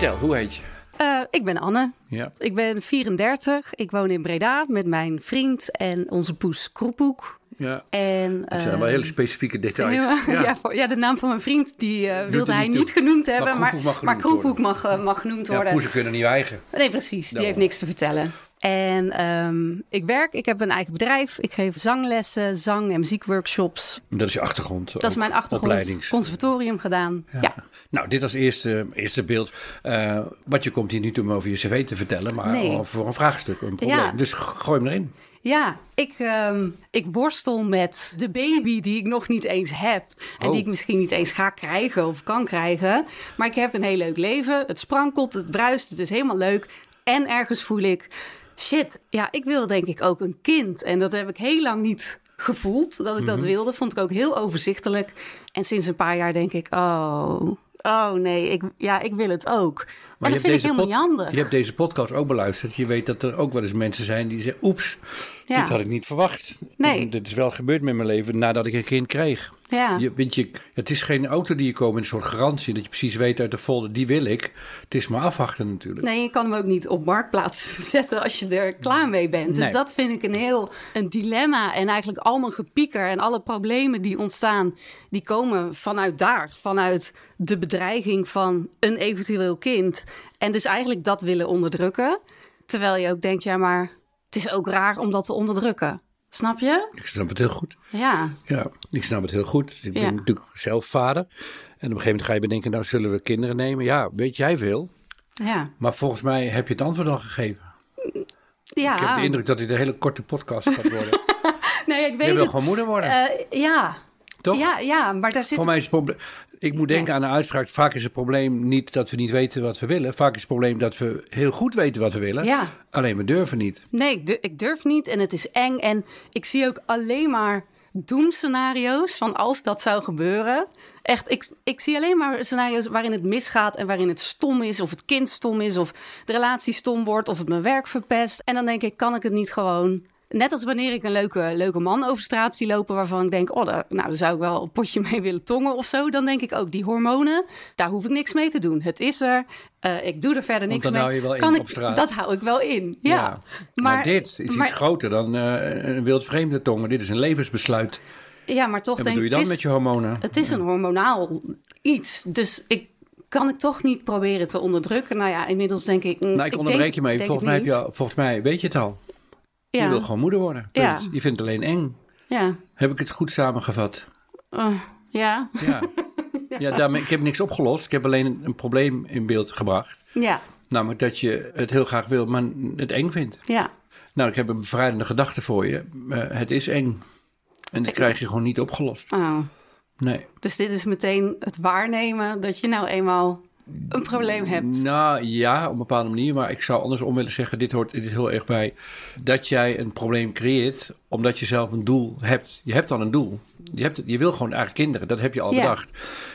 Vertel, hoe heet je? Uh, ik ben Anne. Ja. Ik ben 34. Ik woon in Breda met mijn vriend en onze poes Kroepoek. Ja. En, dat zijn wel hele specifieke details. Ja, ja. ja, de naam van mijn vriend die uh, wilde hij niet, niet genoemd hebben. Maar Kroepoek mag, maar Kroepoek mag, mag genoemd worden. Poezen kunnen niet eigen. Nee, precies. Die heeft niks te vertellen. En um, ik werk, ik heb een eigen bedrijf. Ik geef zanglessen, zang- en muziekworkshops. Dat is je achtergrond? Dat is mijn achtergrond. Conservatorium gedaan. Ja. ja. Nou, dit als eerste, eerste beeld. Uh, wat je komt hier niet om over je cv te vertellen, maar nee. over een vraagstuk, een probleem. Ja. Dus gooi hem erin. Ja, ik, um, ik worstel met de baby die ik nog niet eens heb. En Oh. die ik misschien niet eens ga krijgen of kan krijgen. Maar ik heb een heel leuk leven. Het sprankelt, het bruist, het is helemaal leuk. En ergens voel ik, shit, ja, ik wil denk ik ook een kind. En dat heb ik heel lang niet gevoeld dat ik dat Mhm. wilde. Vond ik ook heel overzichtelijk. En sinds een paar jaar denk ik, oh, oh nee, ik, ja, ik wil het ook. Maar en dat hebt, vind ik deze helemaal niet handig. je hebt deze podcast ook beluisterd. Je weet dat er ook wel eens mensen zijn die zeggen... oeps, Ja. dit had ik niet verwacht. Nee. Dit is wel gebeurd met mijn leven nadat ik een kind kreeg. Ja. Je, weet je, het is geen auto die je koopt met een soort garantie... dat je precies weet uit de folder, die wil ik. Het is maar afwachten natuurlijk. Nee, je kan hem ook niet op marktplaats zetten als je er klaar mee bent. Dus Nee. dat vind ik een heel een dilemma. En eigenlijk allemaal gepieker en alle problemen die ontstaan, die komen vanuit daar. Vanuit de bedreiging van een eventueel kind. En dus eigenlijk dat willen onderdrukken. Terwijl je ook denkt, ja, maar het is ook raar om dat te onderdrukken. Snap je? Ik snap het heel goed. Ja. Ja, ik snap het heel goed. Ik ben Ja. natuurlijk zelf vader. En op een gegeven moment ga je bedenken... nou, zullen we kinderen nemen? Ja, weet jij veel. Ja. Maar volgens mij heb je het antwoord al gegeven. ja. Ik heb de indruk dat dit een hele korte podcast gaat worden. Nee, ik weet Je wil het. gewoon moeder worden, Eh, ja. Toch? Ja, ja, maar daar zit... Voor mij is het probleem. Ik moet denken aan een uitspraak. Vaak is het probleem niet dat we niet weten wat we willen. Vaak is het probleem dat we heel goed weten wat we willen. Ja. Alleen we durven niet. Nee, ik du- ik durf niet en het is eng. En ik zie ook alleen maar doemscenario's van als dat zou gebeuren. Echt, ik, ik zie alleen maar scenario's waarin het misgaat en waarin het stom is, of het kind stom is, of de relatie stom wordt, of het mijn werk verpest. En dan denk ik, kan ik het niet gewoon. Net als wanneer ik een leuke, leuke man over straat zie lopen waarvan ik denk, oh, daar, nou, daar zou ik wel een potje mee willen tongen of zo. Dan denk ik ook, die hormonen, daar hoef ik niks mee te doen. Het is er, eh, ik doe er verder niks dan mee. hou je wel in kan op ik, straat. Dat hou ik wel in, ja. Maar, dit is maar- iets groter dan eh, een wildvreemde tongen. Dit is een levensbesluit. Ja, maar toch En wat denk doe je ik, dan het met is, je hormonen? het is een hormonaal iets. Dus ik kan ik toch niet proberen te onderdrukken. Nou ja, inmiddels denk ik... mm, nou, ik onderbreek denk- je mee. Volgens mij, heb je, volgens mij weet je het al. Ja, Je wil gewoon moeder worden. Ja. Je vindt het alleen eng. ja. Heb ik het goed samengevat? Eh, ja. Ja. ja. daarmee, ik heb niks opgelost. Ik heb alleen een, een probleem in beeld gebracht. ja, Namelijk dat je het heel graag wil, maar het eng vindt. ja. Nou, ik heb een bevrijdende gedachte voor je. Eh, het is eng. En dat krijg je gewoon niet opgelost. Oh. Nee. Dus dit is meteen het waarnemen dat je nou eenmaal een probleem hebt. Nou ja, op een bepaalde manier. Maar ik zou andersom willen zeggen, dit hoort dit heel erg bij. Dat jij een probleem creëert omdat je zelf een doel hebt. Je hebt al een doel. Je, hebt, je wil gewoon eigen kinderen. Dat heb je al Ja. bedacht.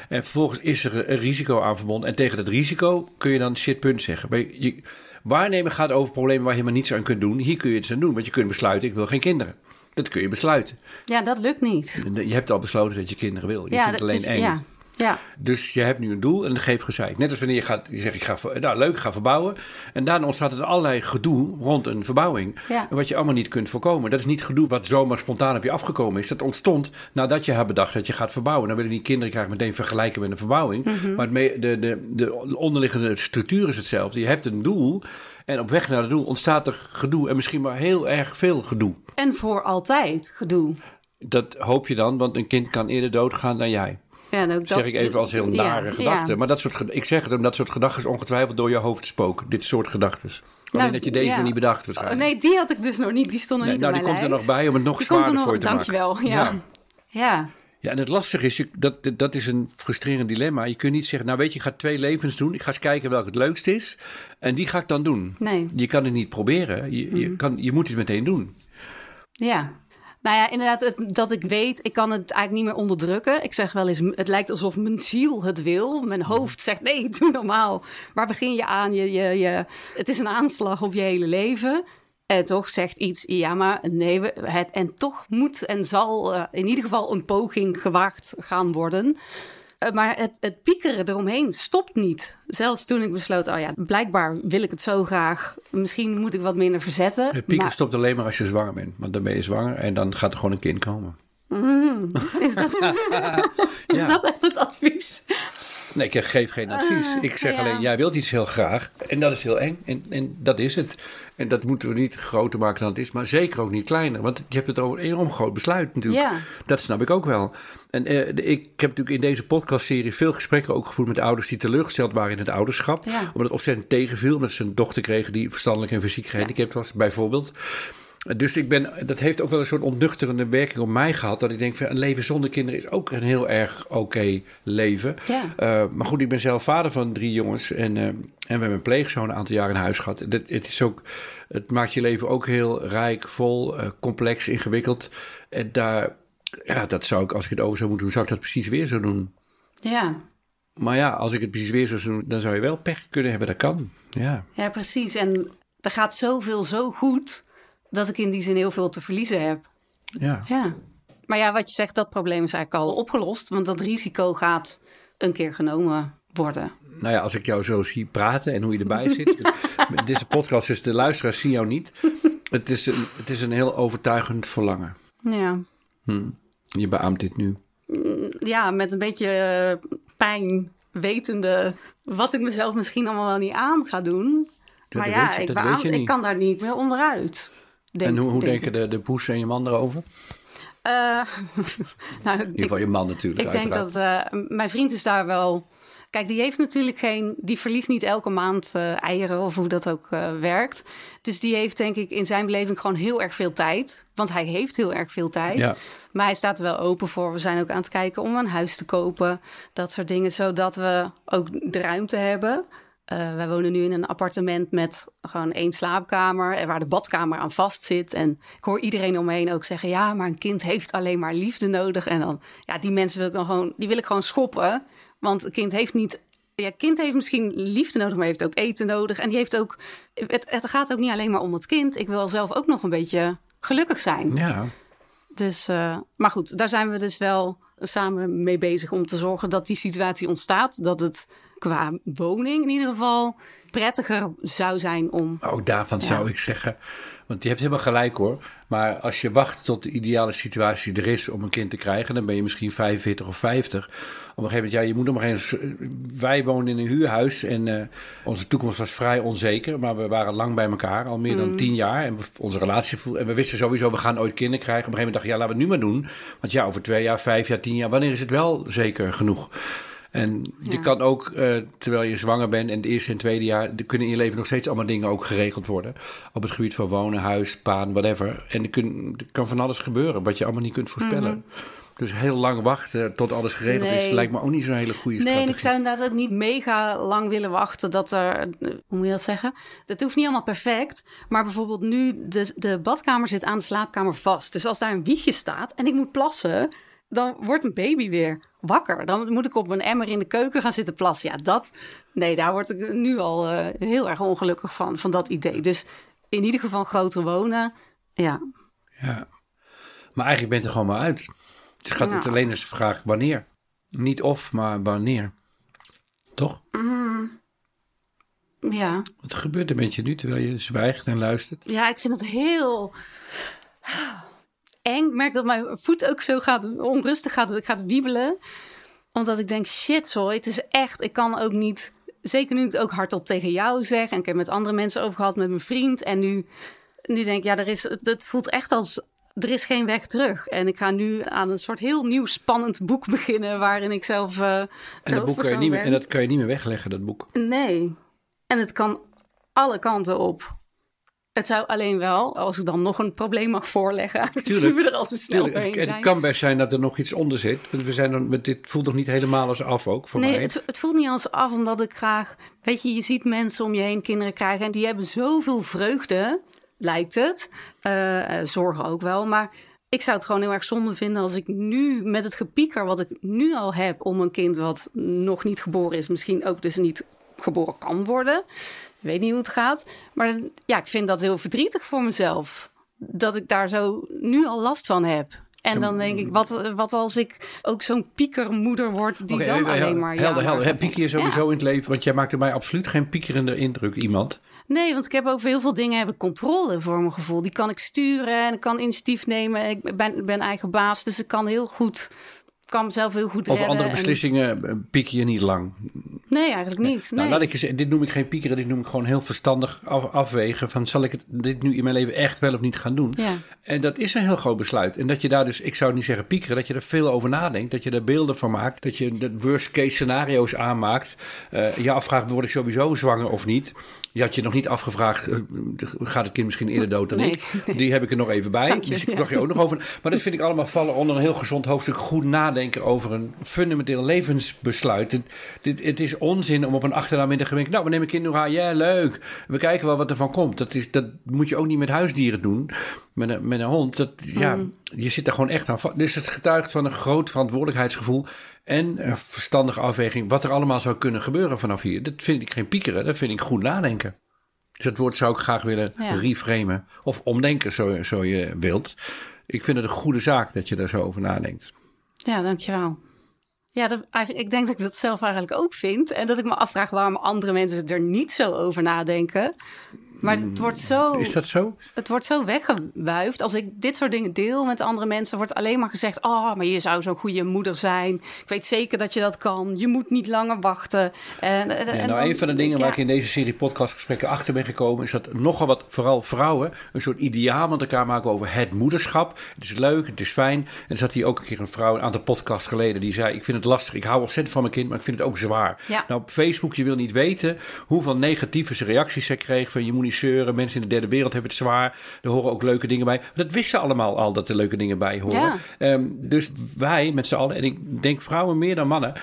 En vervolgens is er een risico aan verbonden. En tegen dat risico kun je dan shit punt zeggen. Maar je- waarnemen gaat over problemen waar je helemaal niets aan kunt doen. Hier kun je iets aan doen. Want je kunt besluiten, ik wil geen kinderen. Dat kun je besluiten. Ja, dat lukt niet. Je hebt al besloten dat je kinderen wil. Je ja, vindt alleen is, eng. ja, ja. Dus je hebt nu een doel en dat geeft gezeik. Net als wanneer je gaat, je zegt ik ga, nou leuk, ik ga verbouwen. En daarna ontstaat er allerlei gedoe rond een verbouwing. Ja. Wat je allemaal niet kunt voorkomen. Dat is niet gedoe wat zomaar spontaan op je afgekomen is. Dat ontstond nadat je hebt bedacht dat je gaat verbouwen. Dan willen die kinderen graag meteen vergelijken met een verbouwing. Mhm. Maar de, de, de onderliggende structuur is hetzelfde. Je hebt een doel en op weg naar het doel ontstaat er gedoe. En misschien maar heel erg veel gedoe. En voor altijd gedoe. Dat hoop je dan, want een kind kan eerder doodgaan dan jij. Ja, en ook dat, zeg ik even als heel ja, nare gedachte. ja. Maar dat soort, ik zeg het omdat dat soort gedachten ongetwijfeld door je hoofd spoken. Dit soort gedachten. Alleen Nou, dat je deze nog niet bedacht Oh, waarschijnlijk. nee, die had ik dus nog niet. Die stond nog Nee, niet nou, die komt er nog bij om het nog Die er zwaarder nog- voor je te maken. Dankjewel, ja. Ja. Ja. Ja, en het lastige is, dat, dat is een frustrerend dilemma. Je kunt niet zeggen, nou weet je, ik ga twee levens doen. Ik ga eens kijken welke het leukst is. En die ga ik dan doen. Nee. Je kan het niet proberen. Je, je, kan, je moet het meteen doen. Ja. Nou ja, inderdaad, het- dat ik weet, ik kan het eigenlijk niet meer onderdrukken. Ik zeg wel eens, het lijkt alsof mijn ziel het wil. Mijn hoofd zegt, nee, doe normaal. Waar begin je aan? Je, je, je, het is een aanslag op je hele leven. En toch zegt iets, ja, maar nee, we- het, en toch moet en zal eh, in ieder geval een poging gewaagd gaan worden. Eh, maar het, het piekeren eromheen stopt niet. Zelfs toen ik besloot, oh ja, blijkbaar wil ik het zo graag. Misschien moet ik wat minder verzetten. Het pieken Maar- stopt alleen maar als je zwanger bent. Want dan ben je zwanger en dan gaat er gewoon een kind komen. Is dat, is Ja. dat echt het advies? Nee, ik geef geen advies. Ik zeg ja. alleen, jij wilt iets heel graag. En dat is heel eng. En, en dat is het. En dat moeten we niet groter maken dan het is. Maar zeker ook niet kleiner. Want je hebt het over een enorm groot besluit natuurlijk. Ja. Dat snap ik ook wel. En eh, ik heb natuurlijk in deze podcastserie veel gesprekken ook gevoerd met ouders die teleurgesteld waren in het ouderschap. Ja. Omdat het ontzettend tegenviel. Omdat ze een dochter kregen die verstandelijk en fysiek gehandicapt was, bijvoorbeeld. Dus ik ben, dat heeft ook wel een soort ontnuchterende werking op mij gehad. Dat ik denk, van, een leven zonder kinderen is ook een heel erg oké leven. Ja. Uh, maar goed, ik ben zelf vader van drie jongens. En, uh, en we hebben een pleegzoon een aantal jaar in huis gehad. Het, het, is ook, het maakt je leven ook heel rijk, vol, uh, complex, ingewikkeld. En daar, ja, dat zou ik, als ik het over zou moeten doen, zou ik dat precies weer zo doen. Ja. Maar ja, als ik het precies weer zou doen, dan zou je wel pech kunnen hebben. Dat kan. Ja, ja precies. En er gaat zoveel zo goed dat ik in die zin heel veel te verliezen heb. Ja. ja. Maar ja, wat je zegt, dat probleem is eigenlijk al opgelost. Want dat risico gaat een keer genomen worden. Nou ja, als ik jou zo zie praten en hoe je erbij zit. Deze podcast, dus de luisteraars zien jou niet. Het is een, het is een heel overtuigend verlangen. Ja. Hm. Je beaamt dit nu. Ja, met een beetje eh, pijn, wetende wat ik mezelf misschien allemaal wel niet aan ga doen. Ja, maar dat ja, weet je- ik, beaam- ik kan daar niet meer onderuit. Denk, en hoe, hoe denk denken de, de poes en je man erover? Eh, nou, In ieder geval je man natuurlijk. Ik denk dat eh, mijn vriend is daar wel. Kijk, die heeft natuurlijk geen. Die verliest niet elke maand eh, eieren of hoe dat ook eh, werkt. Dus die heeft denk ik in zijn beleving gewoon heel erg veel tijd. Want hij heeft heel erg veel tijd. Ja. Maar hij staat er wel open voor. We zijn ook aan het kijken om een huis te kopen. Dat soort dingen, zodat we ook de ruimte hebben. Eh, wij wonen nu in een appartement met gewoon één slaapkamer. En waar de badkamer aan vast zit. En ik hoor iedereen om me heen ook zeggen: ja, maar een kind heeft alleen maar liefde nodig. En dan, ja, die mensen wil ik dan gewoon, die wil ik gewoon schoppen. Want een kind heeft niet. Ja, kind heeft misschien liefde nodig, maar heeft ook eten nodig. En die heeft ook. Het, het gaat ook niet alleen maar om het kind. Ik wil zelf ook nog een beetje gelukkig zijn. Ja. Dus, uh, maar goed, daar zijn we dus wel samen mee bezig om te zorgen dat die situatie ontstaat. Dat het qua woning in ieder geval prettiger zou zijn om. Ook daarvan ja. zou ik zeggen. Want je hebt helemaal gelijk hoor. Maar als je wacht tot de ideale situatie er is om een kind te krijgen, dan ben je misschien 45 of 50. Op een gegeven moment, ja, je moet nog maar eens. Wij woonden in een huurhuis en uh, onze toekomst was vrij onzeker. Maar we waren lang bij elkaar, al meer dan Mm. tien jaar. En we, onze relatie voelde. En we wisten sowieso, we gaan ooit kinderen krijgen. Op een gegeven moment dacht ik, ja, laten we het nu maar doen. Want ja, over twee jaar, vijf jaar, tien jaar, wanneer is het wel zeker genoeg? En je Ja. kan ook, uh, terwijl je zwanger bent en het eerste en tweede jaar, er kunnen in je leven nog steeds allemaal dingen ook geregeld worden. Op het gebied van wonen, huis, baan, whatever. En er, kun, er kan van alles gebeuren wat je allemaal niet kunt voorspellen. Dus heel lang wachten tot alles geregeld is, Nee. lijkt me ook niet zo'n hele goede Nee, en strategie. ik zou inderdaad ook niet mega lang willen wachten dat er. eh, Hoe moet je dat zeggen? Dat hoeft niet allemaal perfect. Maar bijvoorbeeld nu, de, de badkamer zit aan de slaapkamer vast. Dus als daar een wiegje staat en ik moet plassen, dan wordt een baby weer wakker. Dan moet ik op een emmer in de keuken gaan zitten plassen. Ja, dat. Nee, daar word ik nu al eh, heel erg ongelukkig van, van dat idee. Dus in ieder geval groter wonen. Ja, Ja. Maar eigenlijk bent er gewoon maar uit. Het gaat het Nou. alleen eens de vraag wanneer. Niet of, maar wanneer. Toch? ja. Wat gebeurt er met je nu terwijl je zwijgt en luistert? Ja, ik vind het heel eng. Ik merk dat mijn voet ook zo gaat onrustig gaat, ik ga wiebelen. Omdat ik denk, shit zo, het is echt, ik kan ook niet... Zeker nu ik het ook hardop tegen jou zeg. En ik heb met andere mensen over gehad, met mijn vriend. En nu, nu denk ik, ja, er is, het, het voelt echt als... Er is geen weg terug. En ik ga nu aan een soort heel nieuw spannend boek beginnen... waarin ik zelf uh, En dat, boek kan je niet meer, en dat kan je niet meer wegleggen, dat boek. Nee. En het kan alle kanten op. Het zou alleen wel, als ik dan nog een probleem mag voorleggen, zien we er al zo snel Tuurlijk, het, zijn. het kan best zijn dat er nog iets onder zit. Want we zijn dan, met dit voelt nog niet helemaal als af ook voor Nee, mij. het, het voelt niet als af, omdat ik graag... Weet je, je ziet mensen om je heen kinderen krijgen... en die hebben zoveel vreugde, lijkt het. Eh, eh, zorgen ook wel, maar... Ik zou het gewoon heel erg zonde vinden als ik nu met het gepieker wat ik nu al heb om een kind wat nog niet geboren is, misschien ook dus niet geboren kan worden. Ik weet niet hoe het gaat. Maar ja, ik vind dat heel verdrietig voor mezelf. Dat ik daar zo nu al last van heb. En dan denk ik, wat, wat als ik ook zo'n piekermoeder word die dan eh, alleen hel- maar... ja, Helder, helder. Heb sowieso in het leven? Want jij maakte mij absoluut geen piekerende indruk, iemand. Nee, want ik heb over heel veel dingen heb ik controle voor mijn gevoel. Die kan ik sturen en ik kan initiatief nemen. Ik ben, ben eigen baas, dus ik kan heel goed... kan mezelf heel goed Over redden. andere en- beslissingen eh, piek je niet lang. Nee, eigenlijk niet. Nee. Nou, laat ik zeggen, dit noem ik geen piekeren, dit noem ik gewoon heel verstandig af- afwegen. Van zal ik het, dit nu in mijn leven echt wel of niet gaan doen? Ja. En dat is een heel groot besluit. En dat je daar dus, ik zou niet zeggen piekeren, dat je er veel over nadenkt. Dat je er beelden van maakt. Dat je de worst case scenario's aanmaakt. Eh, je afvraagt, word ik sowieso zwanger of niet? Je had je nog niet afgevraagd, eh, gaat het kind misschien eerder dood dan Nee, ik? Die heb ik er nog even bij. Je, dus ik ja. mag je ook nog over. Maar dat vind ik allemaal vallen onder een heel gezond hoofdstuk. Goed nadenken over een fundamenteel levensbesluit. Het, dit, het is onzin om op een achterdamiddag te denken... nou, we nemen kind nog aan. Ja, leuk. We kijken wel wat er van komt. Dat, is, dat moet je ook niet met huisdieren doen. Met een, met een hond. Dat, ja, Mm. Je zit daar gewoon echt aan vast. Dus het getuigt van een groot verantwoordelijkheidsgevoel... en een verstandige afweging wat er allemaal zou kunnen gebeuren vanaf hier. Dat vind ik geen piekeren. Dat vind ik goed nadenken. Dus dat woord zou ik graag willen Ja. reframen. Of omdenken, zo, zo je wilt. Ik vind het een goede zaak dat je daar zo over nadenkt. Ja, dankjewel. Ja, dat, eigenlijk- ik denk dat ik dat zelf eigenlijk ook vind. En dat ik me afvraag waarom andere mensen er niet zo over nadenken. Maar het wordt zo, Is dat zo? het wordt zo weggewuifd. Als ik dit soort dingen deel met andere mensen, wordt alleen maar gezegd: Oh, maar je zou zo'n goede moeder zijn. Ik weet zeker dat je dat kan. Je moet niet langer wachten. En, nou, dan- een van de dingen ja, waar ik in deze serie podcastgesprekken achter ben gekomen, is dat nogal wat, vooral vrouwen, een soort ideaal met elkaar maken over het moederschap. Het is leuk, het is fijn. En er zat hier ook een keer een vrouw, een aantal podcasts geleden, die zei: Ik vind het lastig, ik hou ontzettend van mijn kind, maar ik vind het ook zwaar. Ja. Nou, op Facebook, je wil niet weten hoeveel negatieve reacties zij kreeg van je moet niet mensen in de derde wereld hebben het zwaar. Er horen ook leuke dingen bij. Dat wisten ze allemaal al, dat er leuke dingen bij horen. Ja. Ehm, dus wij met z'n allen, en ik denk vrouwen meer dan mannen,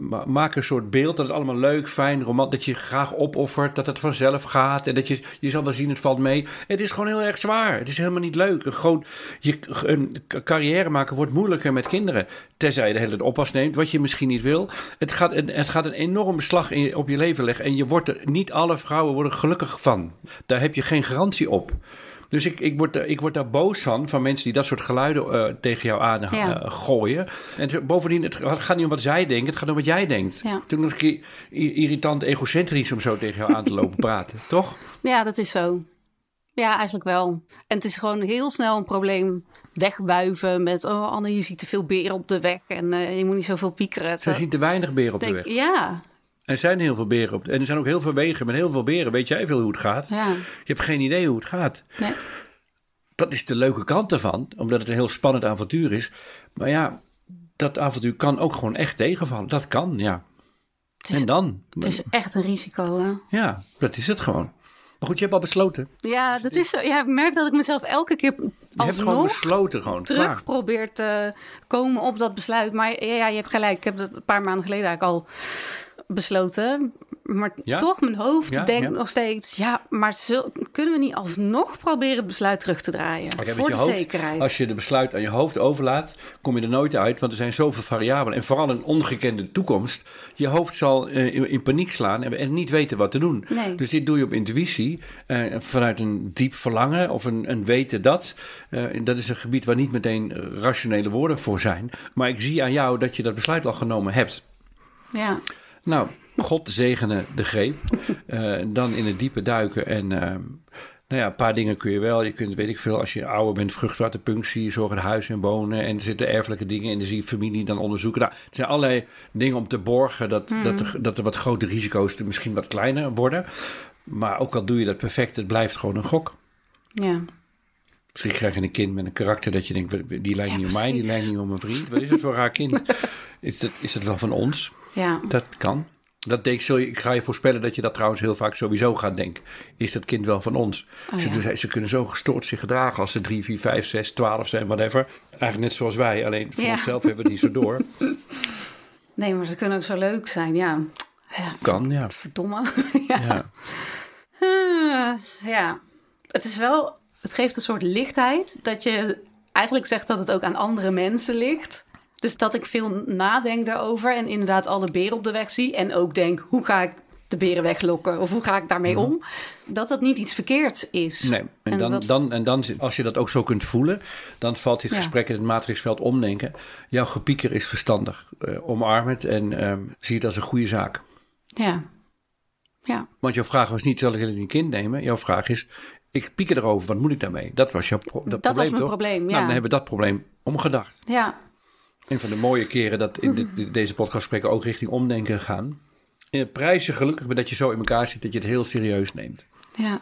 ma- maken een soort beeld dat het allemaal leuk, fijn, romantisch, dat je graag opoffert, dat het vanzelf gaat en dat je, je zal wel zien, het valt mee. Het is gewoon heel erg zwaar. Het is helemaal niet leuk. Groot, je, een carrière maken wordt moeilijker met kinderen. Tenzij je de hele tijd oppas neemt, wat je misschien niet wil. Het gaat, een- het gaat een enorm beslag in, op je leven leggen. En je wordt er, niet alle vrouwen worden gelukkig van. Daar heb je geen garantie op. Dus ik, ik, word, ik word daar boos van, van mensen die dat soort geluiden eh, tegen jou aan Ja. eh, gooien. En bovendien, het gaat niet om wat zij denken, het gaat om wat jij denkt. Ja. Toen nog een keer irritant egocentrisch om zo tegen jou aan te lopen praten, toch? Ja, dat is zo. Ja, eigenlijk wel. En het is gewoon heel snel een probleem wegwuiven met... oh, Anne, je ziet te veel beren op de weg en eh, je moet niet zoveel piekeren. Ze zien te weinig beren op de weg. Ja, Er zijn heel veel beren op En er zijn ook heel veel wegen met heel veel beren. Weet jij veel hoe het gaat? ja. Je hebt geen idee hoe het gaat. Nee. Dat is de leuke kant ervan, omdat het een heel spannend avontuur is. Maar ja, dat avontuur kan ook gewoon echt tegenvallen. Dat kan, ja. is- en dan? Het is echt een risico, hè? Ja, dat is het gewoon. Maar goed, je hebt al besloten. Ja, dat is zo. Ja, ik merk dat ik mezelf elke keer Je hebt gewoon besloten gewoon. terug Klaar. probeer te komen op dat besluit. Maar ja, je hebt gelijk. Ik heb dat een paar maanden geleden eigenlijk al besloten. Maar Ja? toch, mijn hoofd Ja, denkt ja. nog steeds... ja, maar zul- kunnen we niet alsnog proberen het besluit terug te draaien? Voor de hoofd, zekerheid. Als je de besluit aan je hoofd overlaat, kom je er nooit uit. Want er zijn zoveel variabelen. En vooral een ongekende toekomst. Je hoofd zal eh, in, in paniek slaan en, en niet weten wat te doen. Nee. Dus dit doe je op intuïtie. eh, vanuit een diep verlangen of een, een weten dat. Eh, dat is een gebied waar niet meteen rationele woorden voor zijn. Maar ik zie aan jou dat je dat besluit al genomen hebt. Ja, Nou, God zegene de greep. Eh, dan in het diepe duiken. En ehm, nou ja, een paar dingen kun je wel. Je kunt, weet ik veel, als je ouder bent, vruchtwaterpunctie, zorgen huis en wonen. En er zitten erfelijke dingen in, dan zie je familie dan onderzoeken. Nou, er zijn allerlei dingen om te borgen dat, dat, er, dat er wat grote risico's misschien wat kleiner worden. Maar ook al doe je dat perfect, het blijft gewoon een gok. ja. Misschien krijg je een kind met een karakter dat je denkt, die lijkt Ja, niet op mij, die lijkt niet op mijn vriend. Wat is het voor raar kind? Is dat, is dat wel van ons? ja. Dat kan. Dat denk, je, ik ga je voorspellen dat je dat trouwens heel vaak sowieso gaat denken. Is dat kind wel van ons? Oh, ze, ja. ze kunnen zo gestoord zich gedragen als ze 3, 4, 5, 6, 12 zijn, whatever. Eigenlijk net zoals wij, alleen voor Ja. onszelf hebben we het niet zo door. Nee, maar ze kunnen ook zo leuk zijn, ja. ja Kan, ja. verdomme. ja. ja. Ah, ja, het is wel, het geeft een soort lichtheid dat je eigenlijk zegt dat het ook aan andere mensen ligt. Dus dat ik veel nadenk daarover en inderdaad alle beren op de weg zie. En ook denk, hoe ga ik de beren weglokken? Of hoe ga ik daarmee om? Dat dat niet iets verkeerds is. Nee, en, En dan, dat- dan, en dan, als je dat ook zo kunt voelen, dan valt dit Ja. gesprek in het matrixveld omdenken. Jouw gepieker is verstandig. Eh, omarm het en ehm, zie het als een goede zaak. Ja. Ja. Want jouw vraag was niet, zal ik het in een kind nemen? Jouw vraag is, ik pieker erover, wat moet ik daarmee? Dat was jouw pro- dat probleem, mijn toch? probleem, Nou, dan hebben we dat probleem omgedacht. Ja. Een van de mooie keren dat in dit- deze podcastgesprekken ook richting omdenken gaan. Eh, Prijs je gelukkig dat je zo in elkaar zit, dat je het heel serieus neemt. Ja.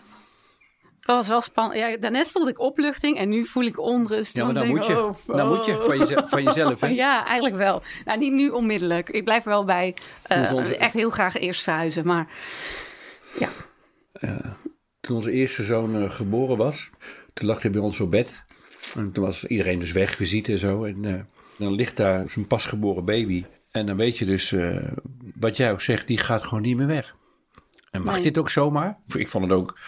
Dat was wel spannend. Ja, daarnet voelde ik opluchting en nu voel ik onrust. Ja, maar dan denk moet je, oh, dan moet je oh. van, jezelf, van jezelf. Hè? Ja, eigenlijk wel. Nou, niet nu onmiddellijk. Ik blijf wel bij. eh, onze- Echt heel graag eerst verhuizen. Maar ja, Toen onze eerste zoon eh, geboren was, toen lag hij bij ons op bed. En toen was iedereen dus weg, visite en zo. En eh, dan ligt daar zijn pasgeboren baby. En dan weet je dus, eh, wat jij ook zegt, die gaat gewoon niet meer weg. En mag Nee. dit ook zomaar? Ik vond het ook,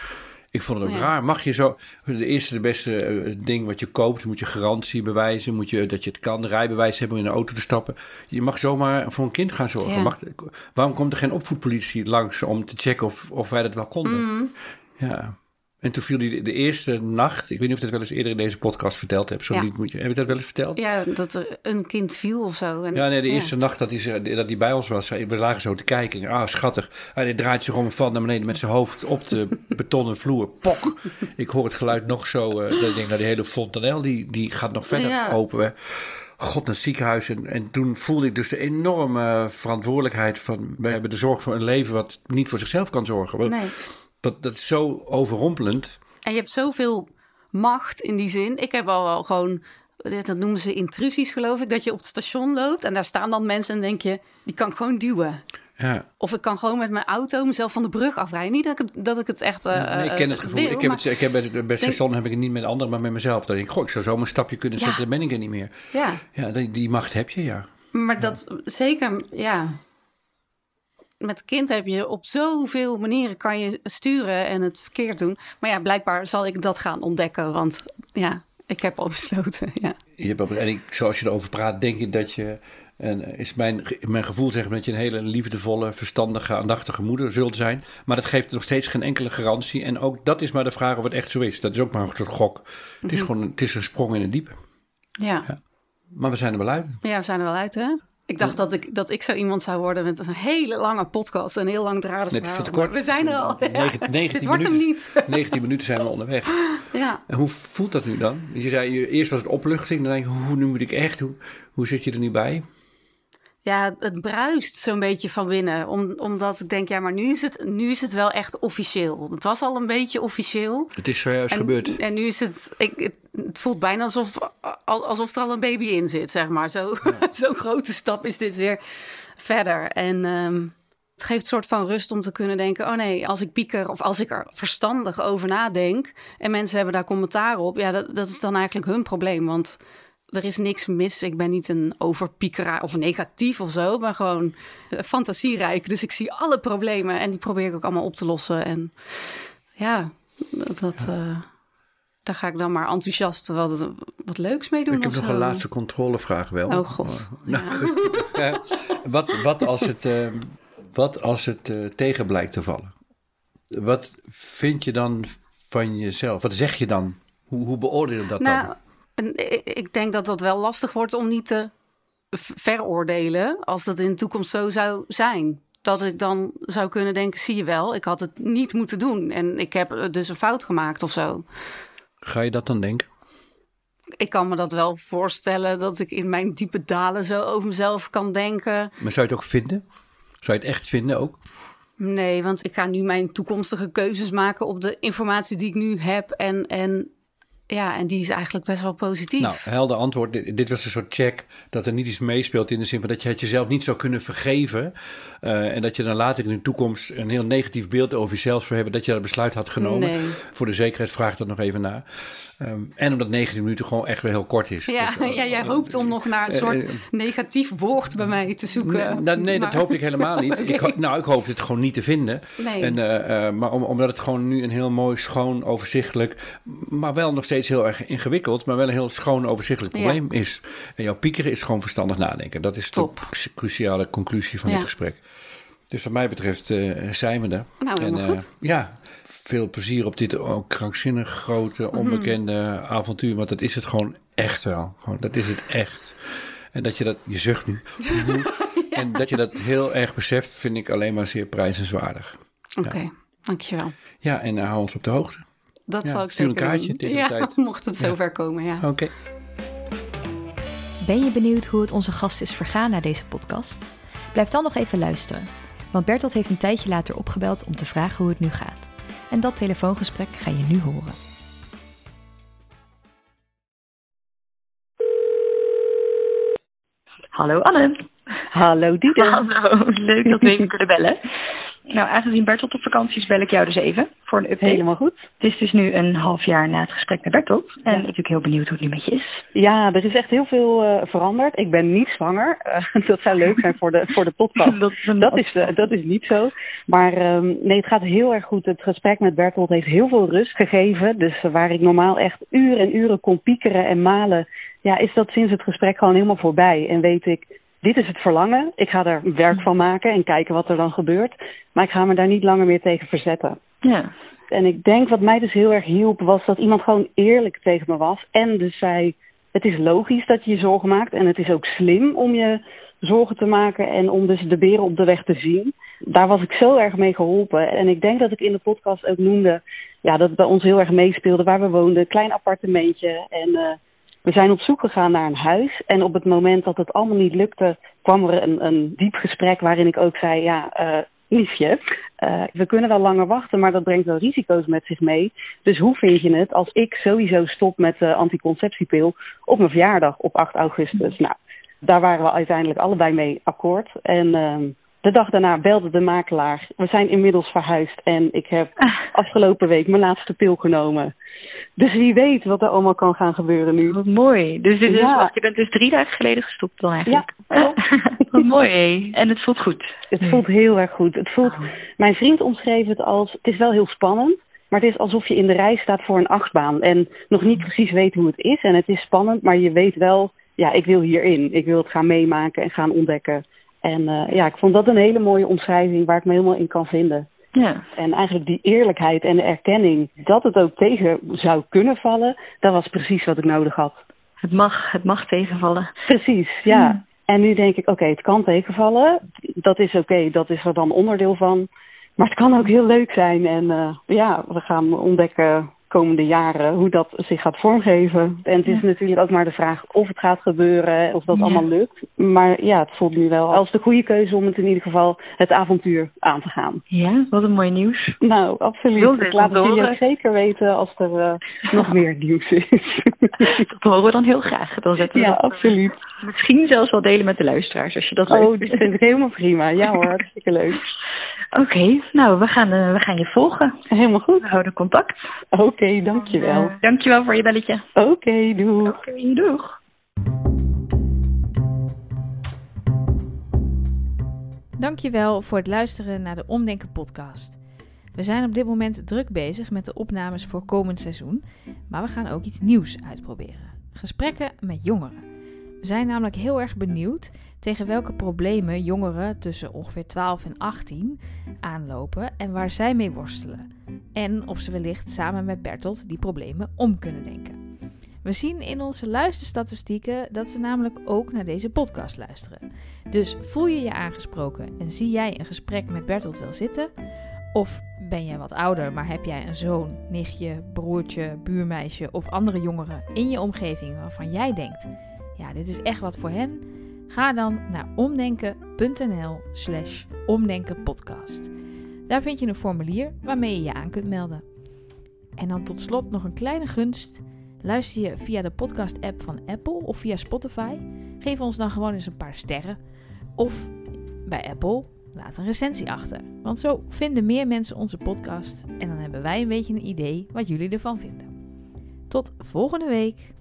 ik vond het ook Ja. raar. Mag je zo, de eerste, de beste ding wat je koopt, moet je garantie bewijzen. Moet je dat je het kan, rijbewijs hebben om in een auto te stappen. Je mag zomaar voor een kind gaan zorgen. Ja. Mag, waarom komt er geen opvoedpolitie langs om te checken of, of wij dat wel konden? Mm. Ja. En toen viel die de eerste nacht, ik weet niet of ik dat wel eens eerder in deze podcast verteld heb. Zo Ja. niet moet je, heb je dat wel eens verteld? ja, dat er een kind viel of zo. En, Ja, nee, de eerste nacht dat hij, dat hij bij ons was, we lagen zo te kijken. En, ah, schattig. Hij draait zich om valt naar beneden met zijn hoofd op de betonnen vloer. Pok! Ik hoor het geluid nog zo. eh, dat ik denk, nou, die hele fontanel, die, die gaat nog verder Ja. open. hè. God, naar het ziekenhuis. En, en toen voelde ik dus de enorme verantwoordelijkheid van... we hebben de zorg voor een leven wat niet voor zichzelf kan zorgen. Nee. Dat, dat is zo overrompelend. En je hebt zoveel macht in die zin. Ik heb al wel gewoon, dat noemen ze intrusies geloof ik, dat je op het station loopt en daar staan dan mensen en denk je, die kan ik gewoon duwen. Ja. Of ik kan gewoon met mijn auto mezelf van de brug afrijden. Niet dat ik het, dat ik het echt. eh, Nee, ik ken het eh, gevoel. ik heb het, ik heb bij, het- bij het station heb ik het niet met anderen, maar met mezelf. Dan denk ik, goh, ik zou zo mijn stapje kunnen Ja. zetten, dan ben ik er niet meer. Ja, Ja, die, die macht heb je, ja. maar dat zeker, ja. Met kind heb je op zoveel manieren kan je sturen en het verkeerd doen. Maar ja, blijkbaar zal ik dat gaan ontdekken, want ja, ik heb al besloten. Ja, Je hebt en ik, zoals je erover praat, denk ik dat je... En is mijn, mijn gevoel zeggen dat je een hele liefdevolle, verstandige, aandachtige moeder zult zijn. Maar dat geeft nog steeds geen enkele garantie. En ook dat is maar de vraag of het echt zo is. Dat is ook maar een soort gok. Het is gewoon het is een sprong in het diepe. ja. Maar we zijn er wel uit. Ja, we zijn er wel uit, hè? Ik dacht dat ik, dat ik zo iemand zou worden met een hele lange podcast. Een heel langdradig Net verhaal. kort. We zijn er al. Ja. Negen- 19 Dit wordt hem minuten. niet. 19 minuten zijn we onderweg. Ja. En hoe voelt dat nu dan? Je zei, je- eerst was het opluchting. Dan denk je, hoe nu moet ik echt? Hoe, hoe zit je er nu bij? Ja, het bruist zo'n beetje van binnen. Om, omdat ik denk, ja, maar nu is, het, nu is het wel echt officieel. Het was al een beetje officieel. Het is zojuist En, gebeurd. en nu is het, ik, het, voelt bijna alsof, al- alsof er al een baby in zit, zeg maar. Zo- Zo'n grote stap is dit weer verder. En ehm, het geeft een soort van rust om te kunnen denken... oh nee, als ik pieker of als ik er verstandig over nadenk... en mensen hebben daar commentaar op... ja, dat, dat is dan eigenlijk hun probleem, want... Er is niks mis. Ik ben niet een overpiekeraar of negatief of zo. maar gewoon eh, fantasierijk. Dus ik zie alle problemen en die probeer ik ook allemaal op te lossen. En ja, dat, eh, daar ga ik dan maar enthousiast wat, wat leuks mee doen. Ik heb nog zo. een laatste controlevraag wel. Oh god. Nou, Ja, wat, wat als het, eh, wat als het tegen blijkt te vallen? Wat vind je dan van jezelf? Wat zeg je dan? Hoe, hoe beoordeel je dat Nou, dan? En ik denk dat dat wel lastig wordt om niet te veroordelen als dat in de toekomst zo zou zijn. Dat ik dan zou kunnen denken, zie je wel, ik had het niet moeten doen. En ik heb eh, dus een fout gemaakt of zo. Ga je dat dan denken? Ik kan me dat wel voorstellen dat ik in mijn diepe dalen zo over mezelf kan denken. Maar zou je het ook vinden? Zou je het echt vinden ook? Nee, want ik ga nu mijn toekomstige keuzes maken op de informatie die ik nu heb. En, en Ja, en die is eigenlijk best wel positief. Nou, helder antwoord. Dit, dit was een soort check dat er niet iets meespeelt in de zin van dat je het jezelf niet zou kunnen vergeven. eh, en dat je dan later in de toekomst een heel negatief beeld over jezelf zou hebben dat je dat besluit had genomen. Nee. Voor de zekerheid vraag ik dat nog even na. Ehm, en omdat 19 minuten gewoon echt wel heel kort is. ja, Dus, ja, jij hoopt om nog naar een eh, soort eh, negatief woord bij mij te zoeken. Nee, nou, nee, dat hoopte ik helemaal niet. Ik, nou, ik hoop dit gewoon niet te vinden. Nee. En, eh, eh, maar om, omdat het gewoon nu een heel mooi, schoon, overzichtelijk, maar wel nog steeds heel erg ingewikkeld, maar wel een heel schoon, overzichtelijk Ja. probleem is. En jouw piekeren is gewoon verstandig nadenken. Dat is Top. de cru- cruciale conclusie van Ja. dit gesprek. Dus wat mij betreft eh, zijn we er. Nou, helemaal eh, goed. ja, veel plezier op dit ook krankzinnig grote, Mhm. onbekende avontuur. Want dat is het gewoon echt wel. Gewoon, dat is het echt. En dat je dat, je zucht nu. En dat je dat heel erg beseft, vind ik alleen maar zeer prijzenswaardig. Oké, dankjewel. Ja, en uh, hou ons op de hoogte. Dat Ja, zal ik stuur een zeker kaartje doen. tegen de ja, tijd. mocht het zover komen, ja. Oké. Ben je benieuwd hoe het onze gast is vergaan na deze podcast? Blijf dan nog even luisteren, want Bertolt heeft een tijdje later opgebeld om te vragen hoe het nu gaat. En dat telefoongesprek ga je nu horen. Hallo Anne. Hallo Diede. Hallo, leuk dat we even kunnen bellen. Nou, aangezien Bertolt op vakantie is, bel ik jou dus even voor een update. Helemaal goed. Het is dus nu een half jaar na het gesprek met Bertolt. En Ja. ik ben natuurlijk heel benieuwd hoe het nu met je is. Ja, er is echt heel veel eh, veranderd. Ik ben niet zwanger. Eh, dat zou leuk zijn voor de, voor de podcast. Dat is een Dat is, eh, dat is niet zo. Maar ehm, nee, het gaat heel erg goed. Het gesprek met Bertolt heeft heel veel rust gegeven. Dus waar ik normaal echt uren en uren kon piekeren en malen, ja, is dat sinds het gesprek gewoon helemaal voorbij. En weet ik, dit is het verlangen. Ik ga er werk van maken en kijken wat er dan gebeurt. Maar ik ga me daar niet langer meer tegen verzetten. Ja. En ik denk wat mij dus heel erg hielp, was dat iemand gewoon eerlijk tegen me was. En dus zei, het is logisch dat je je zorgen maakt. En het is ook slim om je zorgen te maken en om dus de beren op de weg te zien. Daar was ik zo erg mee geholpen. En ik denk dat ik in de podcast ook noemde, ja, dat het bij ons heel erg meespeelde waar we woonden. Klein appartementje. En eh, we zijn op zoek gegaan naar een huis. En op het moment dat het allemaal niet lukte, kwam er een, een diep gesprek waarin ik ook zei, ja, eh liefje, eh, we kunnen wel langer wachten, maar dat brengt wel risico's met zich mee. Dus hoe vind je het als ik sowieso stop met de anticonceptiepil op mijn verjaardag op 8 augustus? Nou, daar waren we uiteindelijk allebei mee akkoord. En ehm, de dag daarna belde de makelaar. We zijn inmiddels verhuisd en ik heb afgelopen week mijn laatste pil genomen. Dus wie weet wat er allemaal kan gaan gebeuren nu. Wat mooi. Dus dit is, Ja. wacht, je bent dus drie dagen geleden gestopt dan eigenlijk. Ja, Wat mooi. hé. En het voelt goed. Het voelt heel erg goed. Het voelt, mijn vriend omschreef het als, het is wel heel spannend, maar het is alsof je in de rij staat voor een achtbaan en nog niet precies weet hoe het is. En het is spannend, maar je weet wel, ja, ik wil hierin. Ik wil het gaan meemaken en gaan ontdekken. En eh, ja, ik vond dat een hele mooie omschrijving waar ik me helemaal in kan vinden. Ja. En eigenlijk die eerlijkheid en de erkenning dat het ook tegen zou kunnen vallen, dat was precies wat ik nodig had. Het mag, het mag tegenvallen. Precies, ja. En nu denk ik, oké, het kan tegenvallen. Dat is oké, dat is er dan onderdeel van. Maar het kan ook heel leuk zijn. En eh, ja, we gaan ontdekken komende jaren hoe dat zich gaat vormgeven. En het is natuurlijk ook maar de vraag of het gaat gebeuren, of dat Ja. allemaal lukt. Maar ja, het voelt nu wel als de goede keuze om het in ieder geval het avontuur aan te gaan. Ja, wat een mooi nieuws. Nou, absoluut. Ik laat het jullie zeker weten als er eh, nog meer nieuws is. Dat horen we dan heel graag. Dan zetten we ja, dat absoluut. Misschien zelfs wel delen met de luisteraars als je dat leuk Oh, dat vind ik helemaal prima. Ja hoor, hartstikke leuk. Oké, nou, we gaan, eh, we gaan je volgen. Helemaal goed. We houden contact. Oké, dankjewel. Eh, dankjewel voor je belletje. Oké, doei. Oké, doeg. Dankjewel voor het luisteren naar de Omdenken podcast. We zijn op dit moment druk bezig met de opnames voor komend seizoen, maar we gaan ook iets nieuws uitproberen. Gesprekken met jongeren. Zijn namelijk heel erg benieuwd tegen welke problemen jongeren tussen ongeveer 12 en 18 aanlopen en waar zij mee worstelen. En of ze wellicht samen met Bertolt die problemen om kunnen denken. We zien in onze luisterstatistieken dat ze namelijk ook naar deze podcast luisteren. Dus voel je je aangesproken en zie jij een gesprek met Bertolt wil zitten? Of ben jij wat ouder, maar heb jij een zoon, nichtje, broertje, buurmeisje of andere jongeren in je omgeving waarvan jij denkt: ja, dit is echt wat voor hen? Ga dan naar omdenken.nl/slash omdenkenpodcast. Daar vind je een formulier waarmee je je aan kunt melden. En dan tot slot nog een kleine gunst. Luister je via de podcast-app van Apple of via Spotify? Geef ons dan gewoon eens een paar sterren. Of bij Apple, laat een recensie achter. Want zo vinden meer mensen onze podcast en dan hebben wij een beetje een idee wat jullie ervan vinden. Tot volgende week.